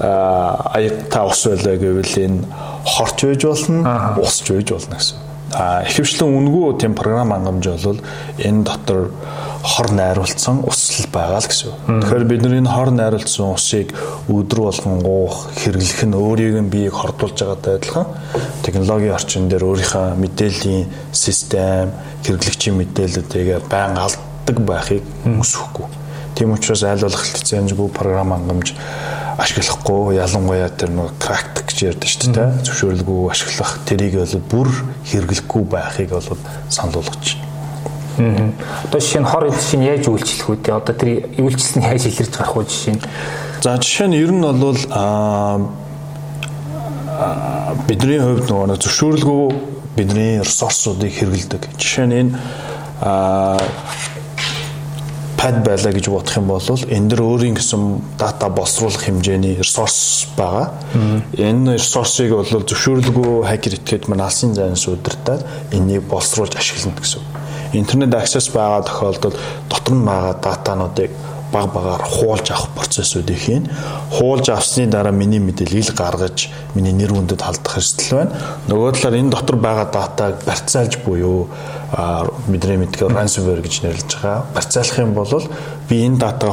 аяг та ус байлаа гэвэл энэ хорч байж болно, усч байж болно гэсэн. А ихэвчлэн үнгүү тийм програм хангамж бол энэ дотор хор найруулсан усл байгаа л гэсэн. Тэгэхээр бид нар энэ хор найруулсан усыг өдөр болгон уух, хэрэглэх нь өөрийг нь биеийг хордуулж байгаатай адилхан технологийн орчин дээр өөрийнхөө мэдээллийн систем, хэрэглэгчийн мэдээллүүдийг байн алддаг байхыг хүсэхгүй. Тийм учраас айл болох лицензгүй програм хангамж ашиглахгүй ялангуяа тэр нэг практик гэж ярьдэн шүү дээ зөвшөөрлгүй ашиглах тэрийг бол бүр хэрэглэхгүй байхыг бол санал болгож байна. Одоо жишээ нь хор жишээ нь яаж үйлчлэх үү одоо тэр үйлчлсэн яаж илэрч гарах уу жишээ нь. За жишээ нь ер нь бол аа бидний хувьд нөгөө зөвшөөрлгүй бидний ресурсуудыг хэрэгэлдэг. Жишээ нь энэ аа пад байлаа гэж бодох юм бол энэ дэр өөрийн гэсэн дата боловсруулах хэмжээний ресурс байгаа. Энэ ресурсыг бол зөвшөөрлгүй хакер этгээд мань алсын зайнаас удирдаад энийг боловсруулж ашиглана гэсэн интернет аксес байгаа тохиолдолд дотор нь байгаа датануудыг баг багаар хуулж авах процессуудыг хийн. Хуулж авсны дараа миний мэдээллийг гаргаж миний нэр хүндэд халдах эрсдэл байна. Нөгөө талаар энэ дотор байгаа датаг барьцаалж буюу бидний мэдгээр ransomware гэж нэрлэж байгаа. Барьцаалах юм бол би энэ датаг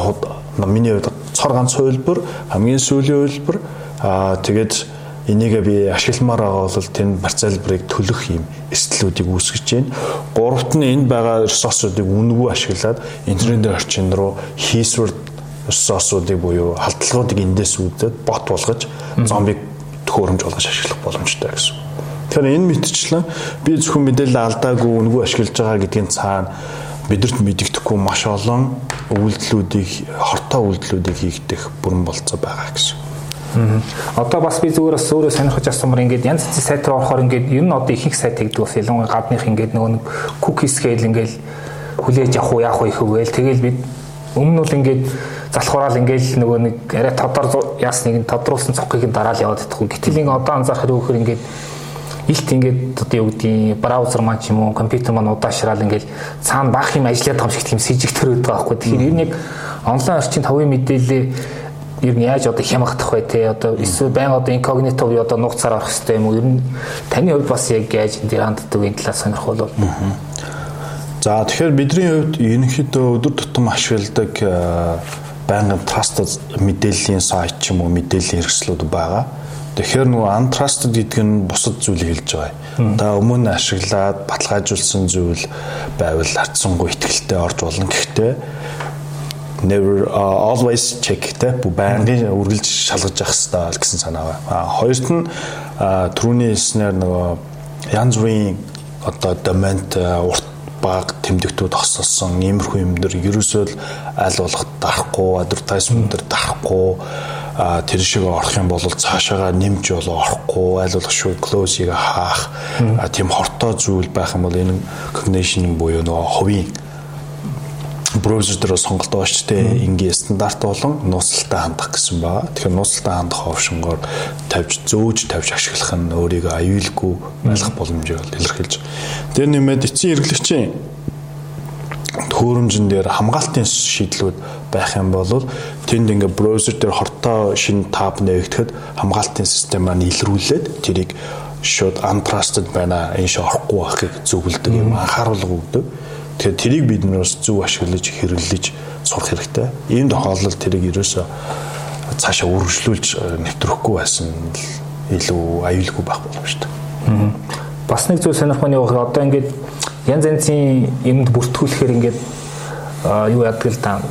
миний хувьд цор ганц хувилбар, хамгийн сүүлийн хувилбар аа тэгээд Энийгээ би ашигламаар байгаа бол тэнд барцаалбарыг төлөх юм эрсдлүүдийг үүсгэж байна. Гуравт нь энд байгаа ресурсуудыг үнэгүй ашиглаад интернет орчин руу хийсвэр ресурсуудыг буюу халдлагуудыг эндээс үүдээд бот болгож зомбиг төхөөрөмж болгож ашиглах боломжтой гэсэн. Тэгэхээр энэ мэтчлэн би зөвхөн мэдээлэл алдаагүй үнэгүй ашиглаж байгаа гэдгийн цаана бидэрт мэдэгдэхгүй маш олон үйлдэлүүдийг хортой үйлдэлүүдийг хийгдэх бүрэн болцоо байгаа гэсэн. Одоо бас би зүгээр бас өөрөө сонирхож асуумар ингээд янз бүрийн сайт руу орохоор ингээд ер нь одоо их их сайт хийгдэг бас ялангуяа гадных ингээд нөгөө нэг cookies гээл ингээд хүлээж авах уу яах вэ ихэвэл тэгэл бид өмнө нь л ингээд залхуурал ингээл нөгөө нэг арай тодор яасныг нь тодруулсан цогхыг нь дараал яваад идэх үү. Гэтэл ингээ одоо анзаарах хэрэг ингээд илт ингээд одоо юу гэдгийг браузер маань ч юм уу компьютер маань удаашрал ингээл цаана баах юм ажиллаад байгаа юм шиг тийм сэжиг төрөөд байгаа байхгүй. Тэгэхээр ер нь яг онлайн орчин тавын мэдээлэл ер нь яаж одоо хямгах вэ те одоо эсвэл байн одоо инкогнито буюу одоо нууцаар орох хэрэгтэй юм уу ер нь таны хувьд бас яг яаж энэ дээр ханддаг энэ талаас сонирхол бол За тэгэхээр бидний хувьд ерөнхийдөө өдөр тутам ашигладаг э, байнгын trusted мэдээллийн сайт ч юм уу мэдээллийн хэрэгслүүд байгаа. Тэгэхээр нөгөө untrusted гэдэг нь бусад зүйлийг хэлж байгаа. Та өмнө ашиглаад баталгаажуулсан зүйл байвал хатсангүй ихтгэлтэй орж болно. Гэхдээ never uh, always check те байнгын үргэлж шалгаж явах хэрэгтэй гэсэн санаа байна. А хоёрт нь түрүүний хэлснээр нөгөө янз бүрийн одоо домент урт баг тэмдэгтүүд огсолсон иймэрхүү юм дэр ерөөсөө аль болох дарахгүй advertisement дэр дарахгүй тэр шиг орох юм бол цаашаага нэмж болоо орохгүй. Аль болох шүү close-ийг хаах. Тийм хортой зүйл байх юм бол энэ cognition буюу нөгөө хувийн браузер дээр сонголт шүү дээ. Ингийн стандарт болон нууцлалтай хандах гэсэн байна. Тэгэхээр нууцлалтай хандах опшнгоор тавьж зөөж тавьж ашиглах нь өөрийгөө аюулгүй байлгах боломжийг илэрхийлж. Тэр нэмээд эцсийн хэрэглэгчийн төхөөрөмжн дээр хамгаалтын шийдлүүд байх юм бол тэнд ингээ браузер дээр хортой шинэ таб нээгдэхэд хамгаалтын систем маань илрүүлээд тэрийг шууд untrusted байна энэ шиг орохгүй байхыг зөвлөдөг юм анхааруулга өгдөг Тэгэхээр тэрийг бид нөөс зөв ашиглаж хэрэглэж сурах хэрэгтэй. Ийм тохиолдолд тэрийг ерөөсөө цаашаа үргэлжлүүлж э, нэвтрөхгүй байсан илүү аюулгүй байх боломжтой. Бас нэг зүйл сонирхох нь яг одоо ингээд янз янзын юмд бүртгүүлэхээр ингээд юу яадаг л та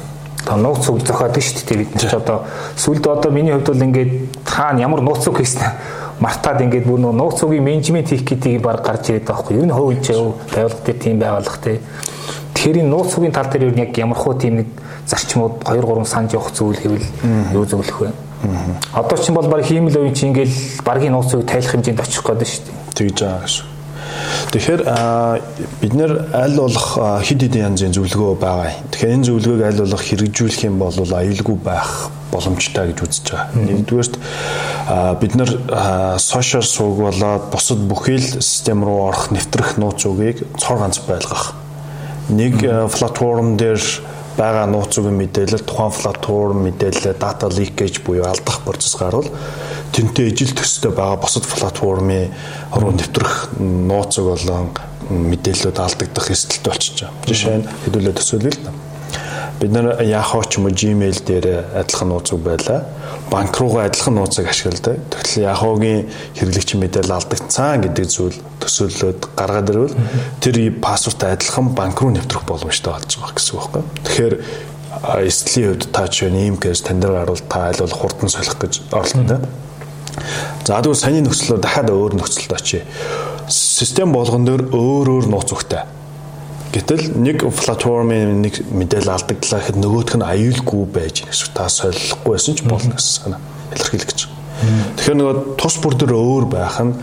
та нууц үг зохиодог шүү дээ бид нар ч одоо сүлд одоо миний хувьд бол ингээд хаана ямар нууц үг хийсэн мартаад ингээд бүр нууц үгийн менежмент хийх гэдгийг баг гарч ирээд байгаа хгүй юу энэ хувьд байгууллага дээр тийм байгууллага тий Тэгэхээр энэ нууц үгийн тал дээр яг ямар хуу тийм нэг зарчмууд 2 3 санд явах зүйл хэвэл юу зөвлөх вэ? Одоо ч бол баг хиймэл үе чи ингээл багийн нууц үеийг тайлах хэмжээнд очих гээд шүү дээ. Тэгж байгаа шүү. Тэгэхээр бид нэр аль болох хид хидэн янзын зөвлөгөө байгаа. Тэгэхээр энэ зөвлөгөөг аль болох хэрэгжүүлэх юм бол аюулгүй байх боломжтой гэж үзэж байгаа. Нэгдүгээрт бид нар сошиал сууг болоод бусад бүхий л систем руу орох нэвтрэх нууц үгийг цор ганц байлгах нэг э, платформ дээр байгаа нууц үгийн мэдээлэл тухайн платформ мэдээлэл data leakage буюу алдах процесс гарвал тэнтэй ижил төстэй байгаа бусад платформын руу нэвтрэх нууц үг болон мэдээллүүд алдагдах эрсдэлтэй болчихж байгаа. Жишээ нь хэдүүлээ төсөөлөл бид нар Yahoo ч юм уу Gmail дээр адилхан нууц үг байлаа банк руугаа адилхан нууцыг ашигладаг. Тэгэхээр Yahoo-гийн хэрэглэгчийн мэдээлэл алдагдсан гэдэг зүйл төсөөллөд гаргаад ирвэл тэр пассворттой адилхан банк руу нэвтрэх боломжтой болж байгаа гэсэн үг байхгүй. Тэгэхээр эслийн хувьд та ч ийм кейс танд гарвал та аль бол хурдан солих гэж оролдоно. За тэгвэл саний нөхцөлөөр дахиад өөр нөхцөлд очие. Систем болгон дээр өөр өөр нууц өгтэй Гэтэл нэг платформын нэг мэдээлэл алдагдлаа гэхэд нөгөөх нь аюулгүй байж гэсэн та солихгүй байсан ч болно гэсэн санаа илэрхийлэх гэж. Тэгэхээр нөгөө тус бүр дээр өөр байх нь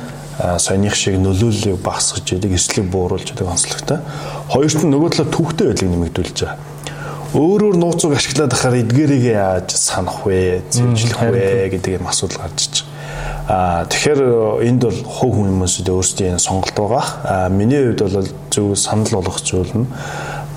саяных шиг нөлөөллийг багасгаж идэг, эслийг бууруулж идэг онцлогтой. Хоёрт нь нөгөө талаа түүхтэй байдлыг нэмэгдүүлж байгаа. Өөрөөр нууцыг ашиглаад ахаар эдгээрийг яаж санах вэ, зэмжлэх вэ гэдэг юм асуудал гарч. Аа тэгэхээр энд бол хувь хүмүүсд өөрсдийн сонголт байгаа. Аа миний хувьд бол зөв санал болгох зүйл нь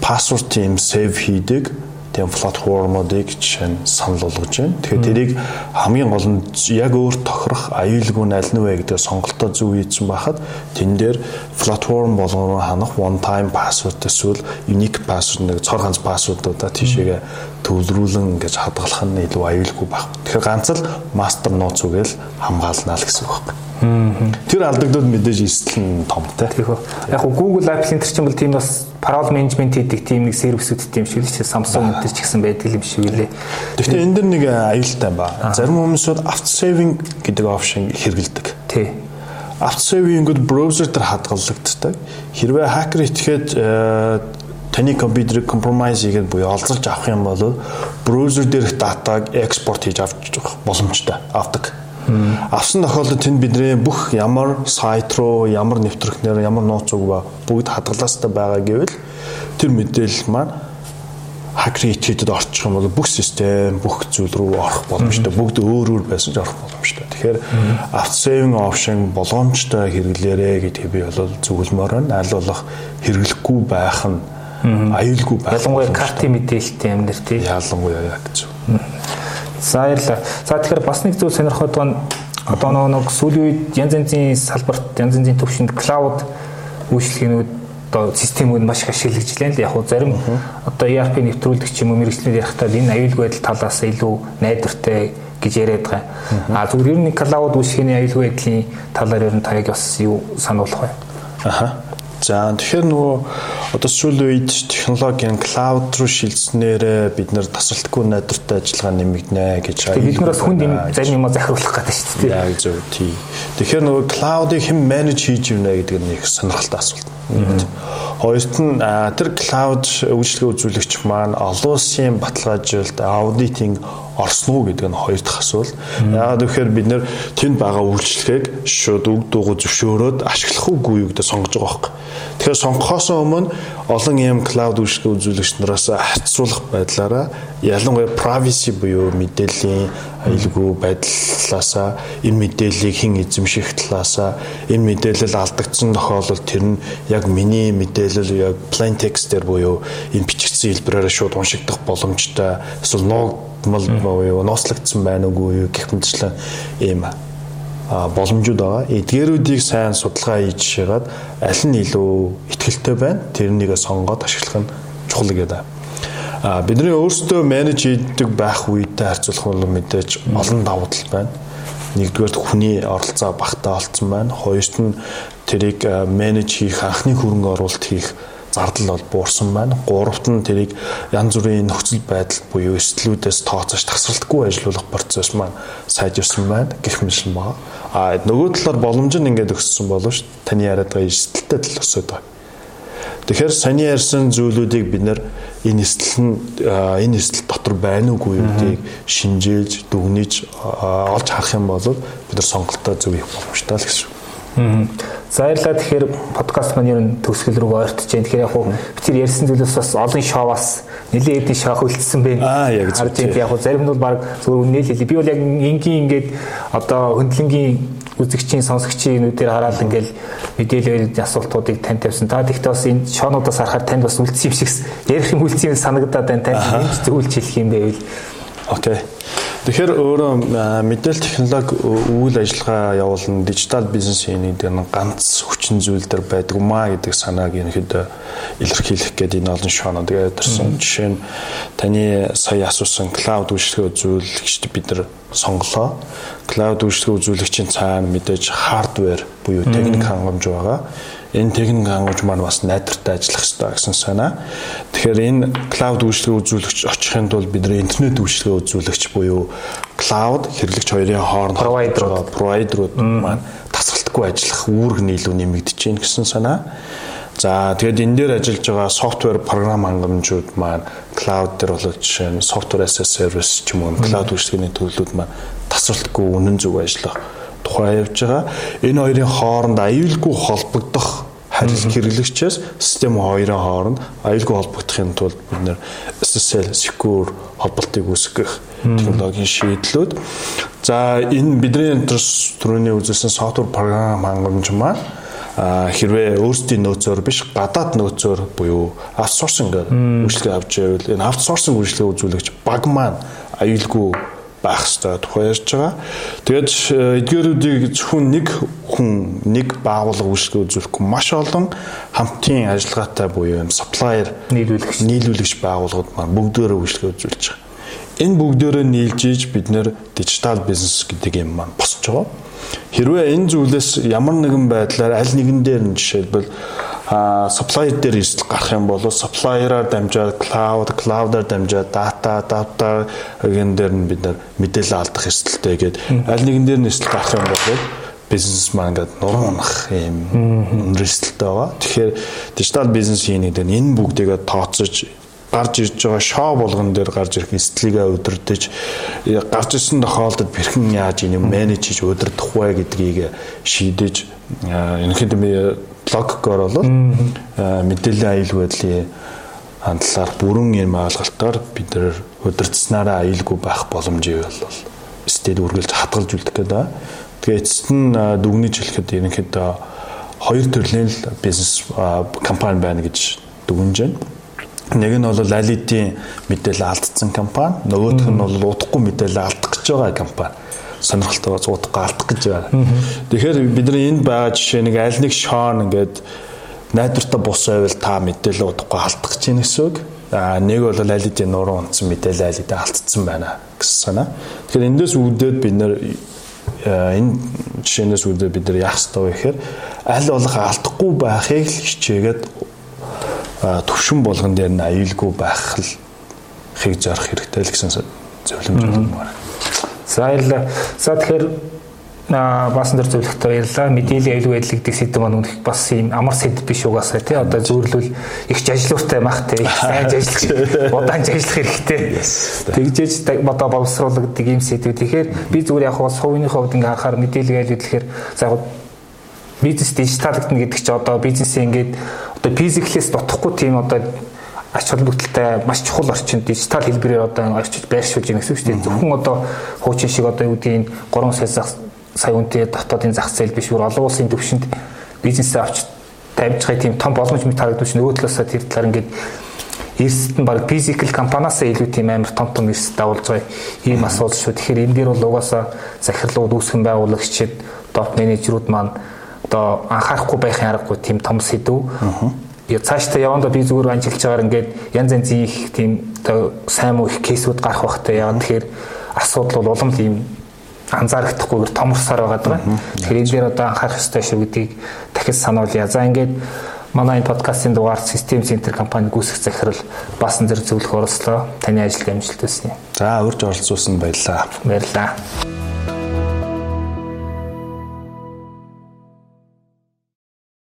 пассворд тийм сейв хийдэг тийм платформуудыг жишээ нь санал болгож байна. Тэгэхээр тэрийг хамгийн гол нь яг өөр тохирох аюулгүй аль нь вэ гэдэг сонголтоо зөв хийсэн байхад тэн дээр платформ болгоно ханах one time password эсвэл unique password нэг цор ганц пассвордуудаа тийшээгээ төвлөрүүлэн ингэж хадгалах нь илүү аюулгүй баг. Тэгэхээр ганц л мастер нууц үгээл хамгаалнаа л гэсэн үг байна. Тэр алдагдууд мэдээж эсэл нь томтой. Тэгэхээр яг Google Apple энэ чинь бол тийм бас parallel management хийдэг тийм нэг сервисүүд тийм шиг л чи Samsung энэ ч гэсэн байдаг юм шиг үлээ. Гэхдээ энэ дэр нэг аюултай ба. Зарим хүмүүсүүд auto saving гэдэг опшн хэрэгэлдэг. Тий. Auto saving-үүд браузер дээр хадгалагддаг. Хэрвээ хакер итгээд э, таны компьютерийг компромайз хийгээд буюу олзолж авах юм бол браузер дээрх датаг экспорт хийж авч боломжтой авдаг. Авсан тохиолдолд тэнд бидний бүх ямар сайт руу, ямар нэвтрэгчнэр, ямар нууц үг ба бүгд хадгалаастай байгаа гэвэл тэр мэдээлэл маань хакер итгэдэд орчих юм бол бүх систем, бүх зүйл рүү орох боломжтой. Бүгд өөр өөр байсан ч орох боломжтой. Тэгэхээр auto saving option боломжтой хэрэглээрэ гэдгийг би бол зөвлөмөр байна. Аль болох хэрэглэхгүй байх нь аюулгүй байх. Ялангуяа картын мэдээлэлтэй юм нэр тий. Ялангуяа яг зөв. За баярлалаа. За тэгэхээр бас нэг зүйл сонирхоод байгаа нь одоо нэг сүүлийн үед янз янзын салбарт янз янзын төвшөнд клауд үйлчлэгнүүд одоо системүүд маш их ашиглаж байна л яг хуу зарим одоо ERP нэвтрүүлдэг ч юм уу мэрэгчлэр ярихтаа энэ аюулгүй байдал талаас илүү найдвартай гэж яриад байгаа. А зүгээр ер нь клауд үйлчлэгээний аюулгүй байдлын талаар ер нь та яг бас юу сануулах вэ? Аха. За тэгэхээр нөгөө одоо сүүлийн үед технологийн клауд руу шилжснээр бид нэр тасралтгүй найдвартай ажиллагаа нэмэгдэнэ гэж бид нар бас хүнд юм зарим юм захируулах гэдэг шүү дээ. Яг зөв тий. Тэгэхээр нөгөө клаудыг хэн менеж хийж ивнэ гэдэг нь их сонирхолтой асуулт. Хоёрт нь тэр клауд үйлчлэгээ үзүүлэгч маань олон улсын баталгаажилт аудитинг орсон уу гэдэг нь хоёр дахь асуул. Яагаад гэвэл бид нэр тэнд байгаа үйлчлэгийг шууд үг дуугүй зөвшөөрөөд ашиглах уугүй юу гэдэг сонгож байгаа байхгүй. Тэгэхээр сонгохоос өмнө олон юм клауд үйлчлэгээ үзүүлэгч нараас харьцуулах байдлаараа ялангуяа privacy буюу мэдээллийн аюулгүй байдлаасаа энэ мэдээллийг хэн эзэмших талаасаа энэ мэдээлэл алдагдсан тохиолдолд тэр нь яг миний мэдээлэл яг plain text дээр буюу энэ бичигдсэн хэлбэрээр шууд уншигдах боломжтой эсвэл нууг мал буюу ноцлогдсон байна уугүй юу гэх мэтчлэн ийм боломжууд байгаа. Эдгээрүүдийг сайн судалгаа хийж шигаад аль нь илүү ихтгэлтэй байна тэрнийг сонгоод ашиглах нь чухал гэдэг. А бидний өөрсдөө менеж хийдэг байх үедээ харьцуулах бол мэдээж олон давуу тал байна. Нэгдүгээр хүний оролцоо багтаа олцсон байна. Хоёрт нь тэрийг менеж хийх анхны хөрөнгө оруулалт хийх зардал бол буурсан байна. Гуравт нь тэрийг янз бүрийн нөхцөл байдал буюу эслүүдээс тооцоож тасралтгүй ажилуулах процесс маань сайжирсан байна гэх мэт байна. А нөгөө талаар боломж нь ингээд өссөн боловч таны яриад байгаа эсэлттэй тал өсөд байна. Тэгэхээр саний ярьсан зүйлүүдийг бид нэр энэ эсэл нь энэ эсэл дотор байна уугүй юудыг шинжээж, дүгнэж олж харах юм бол бид нар сонголтоо зөв хийх боломжтой л гэсэн. За баярлалаа. Тэгэхээр подкаст маань ер нь төгсгөл рүү ойртож байна. Тэгэхээр яг хуу бид ярьсан зүйлээс бас олон шоуаас нэлээд эдийн шоу хөлдсөн байна. Аа яг зөв. Яг хуу зарим нь бол баг зөвхөн нээлээ. Би бол яг энгийн ингээд одоо хөндлөнгийн үзэгчийн сонсогчийн нүдээр хараад ингээл мэдээлэл асуултуудыг тань тавьсан. Та тэгтээ бас энэ шоунуудаас харахаар танд бас үлдсэн юм шиг ярих юм үлдсэн санагдаад байна. Танд зөвлөж хэлэх юм байвал. Окей. Тэгэхээр өөрөө мэдээлэл технологи үйл ажиллагаа явуулна дижитал бизнес хийх гэдэг нь ганц хүчин зүйл төр байдаг юмаа гэдэг санааг ерөнхийдөө илэрхийлэх гээд энэ олон шоонод ярьсан. Жишээ нь таны сая асуусан клауд үйлчлэгээ үзүүлэгчд бид нар сонголоо. Клауд үйлчлэгээ үзүүлэгчийн цаана мэдээж хардвер буюу техник хангамж байгаа энэ техник хангамж маань бас найдвартай ажиллах хэрэгтэй гэсэн санаа. Тэгэхээр энэ клауд үйлчлэгээ үзүүлэгч очихын тулд бид нар интернет үйлчлэгээ үзүүлэгч буюу клауд хэрэглэгч хоёрын хооронд провайдерууд провайдерууд маань тасралтгүй ажиллах үүрэг нийлүү нэмэгдэж байна гэсэн санаа. За тэгээд энэ дээр ажиллаж байгаа софтвер програм хангамжууд маань клауд дээр бол жишээ нь software as a service ч юм уу клауд үйлчлэгээний төлөвлөлүүд маань тасралтгүй үнэн зөв ажиллах тухай явж байгаа. Энэ хоёрын хооронд аюулгүй холбогдох харил хэрэглэгчээс систем хоёрын хооронд аюулгүй холбогдохын тулд бид нэр SSL secure холболтыг үүсгэх технологийн шийдлүүд. За энэ бидний түрүүний үзүүлсэн софтвер програм хангамж маань хэрвээ өөрсдийн нөөцөөр биш гадаад нөөцөөр буюу аутсорсинг үйлчлэгээ авч байвал энэ аутсорсинг үйлчлэгээ үзүүлэгч баг маань аюулгүй байх хэрэгтэй тухай ярьж байгаа. Тэгээд э, эдгээрүүдийг зөвхөн нэг хүн нэг байгууллага үйлчлэг үзүүлэхгүй маш олон хамтын ажиллагаатай буюу юм supplier нийлүүлэгч нийлүүлэгч байгууллагууд маань бүгдөө үйлчлэг үзүүлж байгаа. Энэ бүгдөө нийлж иж бид нэр дижитал бизнес гэдэг юм маань босч байгаа. Хэрвээ энэ зүйлээс ямар нэгэн байдлаар аль нэгэн дээр нь жишээлбэл а supplier дээр эрсдэл гарах юм бол supplier-аар дамжаад cloud, cloud-аар дамжаад data, data гэн дээр нь бид нар мэдээлэл алдах эрсдэлтэй гээд аль нэгэн дээр нь эрсдэл гарах юм бол бизнес маань ингээд нуруу унах юм эрсдэлтэй байгаа. Тэгэхээр дижитал бизнес хийх гэдэг нь энэ бүгдийгээ тооцож гарч ирж байгаа шоу болгон дээр гарч ирэх эстлигээ өдөрдөж гарч ирсэн тохиолдолд бэрхэн яаж энэ менеж хийж өдөрдөх вэ гэдгийг шийдэж ерөнхийдөө блоггоор бол мэдээллийн аюулгүй байдлын хандлаар бүрэн юм ойлголтоор бид нэр өдөрцснараа аюулгүй байх боломжийг бол стед үргэлж хадгалж үлдэх гэдэг. Тэгээ эцэст нь дүгнэж хэлэхэд ерөнхийдөө хоёр төрлийн бизнес компани байна гэж дүгнэж байна. Нэг нь бол Лалидийн мэдээлэл алдсан компани, нөгөөх нь бол удахгүй мэдээлэл алдах гэж байгаа компани. Сонирхолтой удахгүй алдах гэж байна. Тэгэхээр бидний энд байгаа жишээ нэг аль нэг шоон ингээд найдвартай бус байвал та мэдээлэл удахгүй алдах гэж байна гэсэн үг. А нэг бол аль хэдийн нуруу унтсан мэдээлэл аль хэдийн алдсан байна гэсэн санаа. Тэгэхээр эндээс үүдээд бид нэр энэ жишээнээс үүдээд бид нар яах ёстой вэ гэхээр аль болох алдахгүй байхыг хичээгээд төвшин болгон дээр нь аюулгүй байх л хийг зорих хэрэгтэй л гэсэн зөвлөмж байна. За баярлалаа. За тэгэхээр баасан дээр зөвлөхтэй баярлалаа. Мэдээллийн аюулгүй байдал гэдэг сэдв маань үнэх бас юм амар сэдв биш угаасаа тий. Одоо зөөрлөл их ажлууртай мах тий. Сайн ажиллах, удаан ажиллах хэрэгтэй. Тэгжээж одоо боловсруулагддаг юм сэдв. Тэгэхээр би зүгээр яг бас хувийн хувьд ингээ харахаар мэдээллийн аюул гэхээр за яг бизнес дижиталдагдана гэдэг чинь одоо бизнесээ ингээд одоо физиклээс дутхгүй тийм одоо ач холбогдолтой маш чухал орчинд дижитал хэлбэрээр одоо орчиж байршуулж байгаа гэсэн үг шүү дээ. Зөвхөн одоо хуучин шиг одоо юу гэдгийг 3 сая сая үнэтэй дотоодын зах зээл биш бүр олон улсын төвшөнд бизнесээ авч тавьж байгаа тийм том боломж мэт харагдаж байна. Нөгөө талаасаа тэр талаар ингээд эрсэд нь баг физикал компаниасаа илүү тийм амар том том эрсэд дагуулж байгаа ийм асуудал шүү. Тэгэхээр энэ дээр бол угаасаа захирлууд үүсгэн байгуулагчид топ менежерүүд маань одоо анхаарахгүй байхын аргагүй тийм том сэдв. Цаашдаа явандаа би зүгээр анжилж байгаагаар ингээд янз янзын их тийм одоо сайн муу их кейсүүд гарах бахтай яа. Тэгэхээр асуудал бол улам л ийм анзаархдахгүйгээр томорсоор байгаа даа. Тэгэхээр энэ дээр одоо анхаарах ёстой шүү гэдгийг дахиж сануулъя. За ингээд манай энэ подкастын дугаар System Center компани гүйцэх захирал баасан зэрэг зөвлөх оролцлоо. Таны ажилд амжилт хүсье. За урьж оролцуулсан баярлалаа. Баярлалаа.